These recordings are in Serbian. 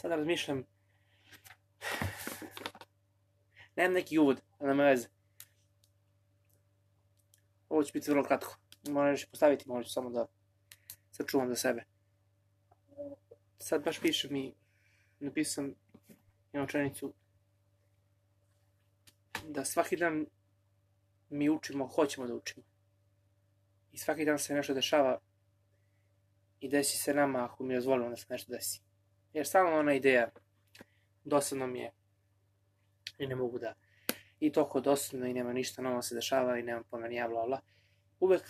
Sada razmišljam, nemam neki uvod, ali nema veze. Ovo će biti vrlo kratko. Moram još postaviti, možda samo da sačuvam za sebe. Sad baš pišem i napisam jednu učenicu da svaki dan mi učimo, hoćemo da učimo. I svaki dan se nešto dešava i desi se nama ako mi dozvolimo da se nešto desi. Jer samo ona ideja dosadno mi je i ne mogu da i toliko dosadno i nema ništa novo se dešava i nema pomeni ja bla bla. Uvek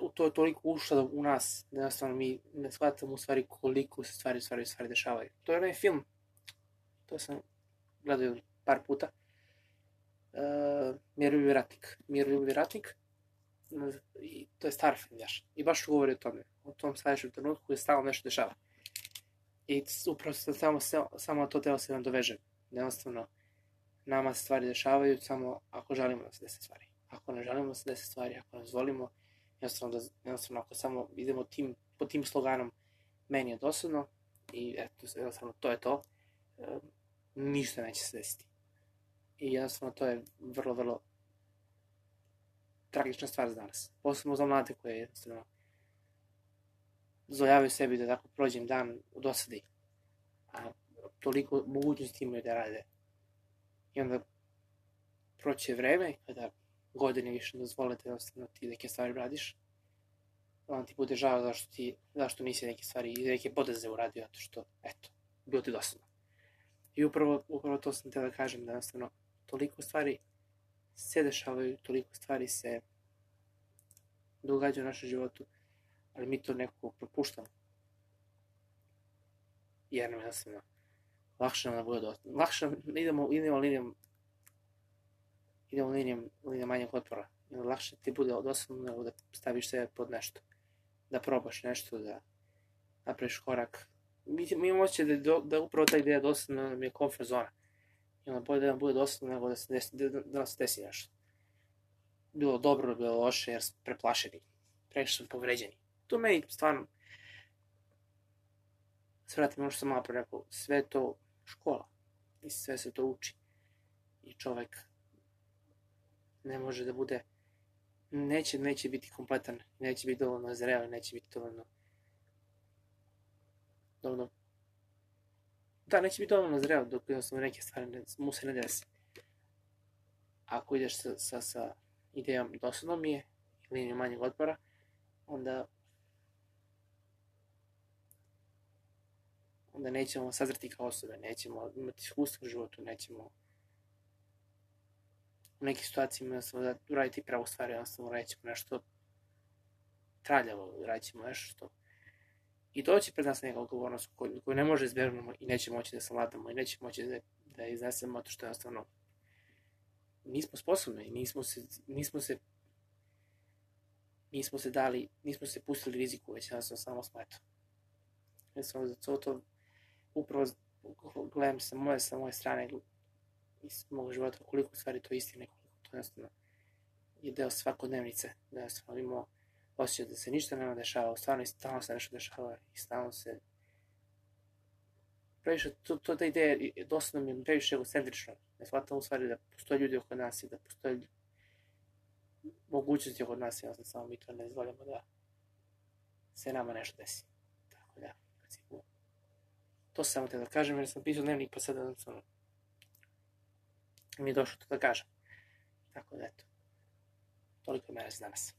u to je toliko ušlo u nas da jednostavno mi ne shvatamo u stvari koliko se stvari stvari, stvari dešavaju. To je onaj film, to sam gledao par puta, uh, Miroljubi ratnik. Miroljubi ratnik, i to je star film jaš. I baš govori o tome, o tom sledećem trenutku je stalno nešto dešava. I upravo sam samo, samo to teo se nam doveže. Jednostavno, nama se stvari dešavaju samo ako želimo da se desi stvari. Ako ne želimo da se desi stvari, ako ne zvolimo, jednostavno, da, jednostavno ako samo idemo tim, po tim sloganom meni je dosadno i eto, jednostavno to je to, e, ništa neće se desiti. I jednostavno to je vrlo, vrlo tragična stvar za nas. Posebno za mlade koje jednostavno dozvoljavaju sebi da tako prođem dan u dosadi. A toliko mogućnosti imaju da rade. I onda proće vreme kada godine više dozvole da jednostavno ti neke stvari radiš. Onda ti bude žao zašto, ti, zašto nisi neke stvari i neke podeze uradio, zato što, eto, bilo ti dosadno. I upravo, upravo to sam te da kažem, da jednostavno toliko stvari se dešavaju, toliko stvari se događa u našem životu, ali mi to nekako propuštamo. Jer nam jednostavno lakše nam da bude dosta. Lakše idemo, idemo linijom idemo linijom, linijom manjeg otpora. Lakše ti bude dosadno nego da staviš sebe pod nešto. Da probaš nešto, da napraviš korak. Mi, mi imamo osjećaj da, do, da upravo ta ideja dosadna nam je comfort zona. I onda bolje da nam bude dosadno nego da, se desi, da, da nam se desi nešto. Bilo dobro, bilo loše, jer smo preplašeni. Previše smo povređeni. To meni stvarno se ono što sam malo rekao, sve to škola i sve se to uči. I čovek ne može da bude neće, neće biti kompletan, neće biti dovoljno zreo, neće biti dovoljno dovoljno da, neće biti dovoljno zreo dok jednostavno neke stvari ne, mu se ne desi. Ako ideš sa, sa, sa idejom dosadno mi je, linijom manjeg otpora, onda onda nećemo sazrati kao osobe, nećemo imati iskustvo u životu, nećemo u nekim situacijama jednostavno da uraditi pravu stvar, jednostavno uradit ćemo nešto traljavo, uradit ćemo nešto što i doći pred nas neka odgovornost koju, koju ne može izbjegnemo i neće moći da savladamo i neće moći da, da iznesemo to što jednostavno nismo sposobni, nismo se, nismo se nismo se dali, nismo se pustili riziku, već jednostavno samo smo eto. Jednostavno za to, to upravo gledam sa moje, sa moje strane iz mog života koliko stvari to istine, koliko to jednostavno je deo svakodnevnice, da jednostavno imamo osjećaj da se ništa nema dešava, stvarno i stalno se nešto dešava i stalno se previše, to, to ta ideja, dosta nam je previše egocentrično. Ne shvatam u stvari da postoje ljudi oko nas i da postoje mogućnosti oko nas, jednostavno samo mi to ne izvoljamo da se nama nešto desi. Tako da, principu, to sam te da kažem, jer sam pisao dnevnik, pa sad jednostavno mi je došlo to da kažem. Tako da, eto, toliko je mene za danas.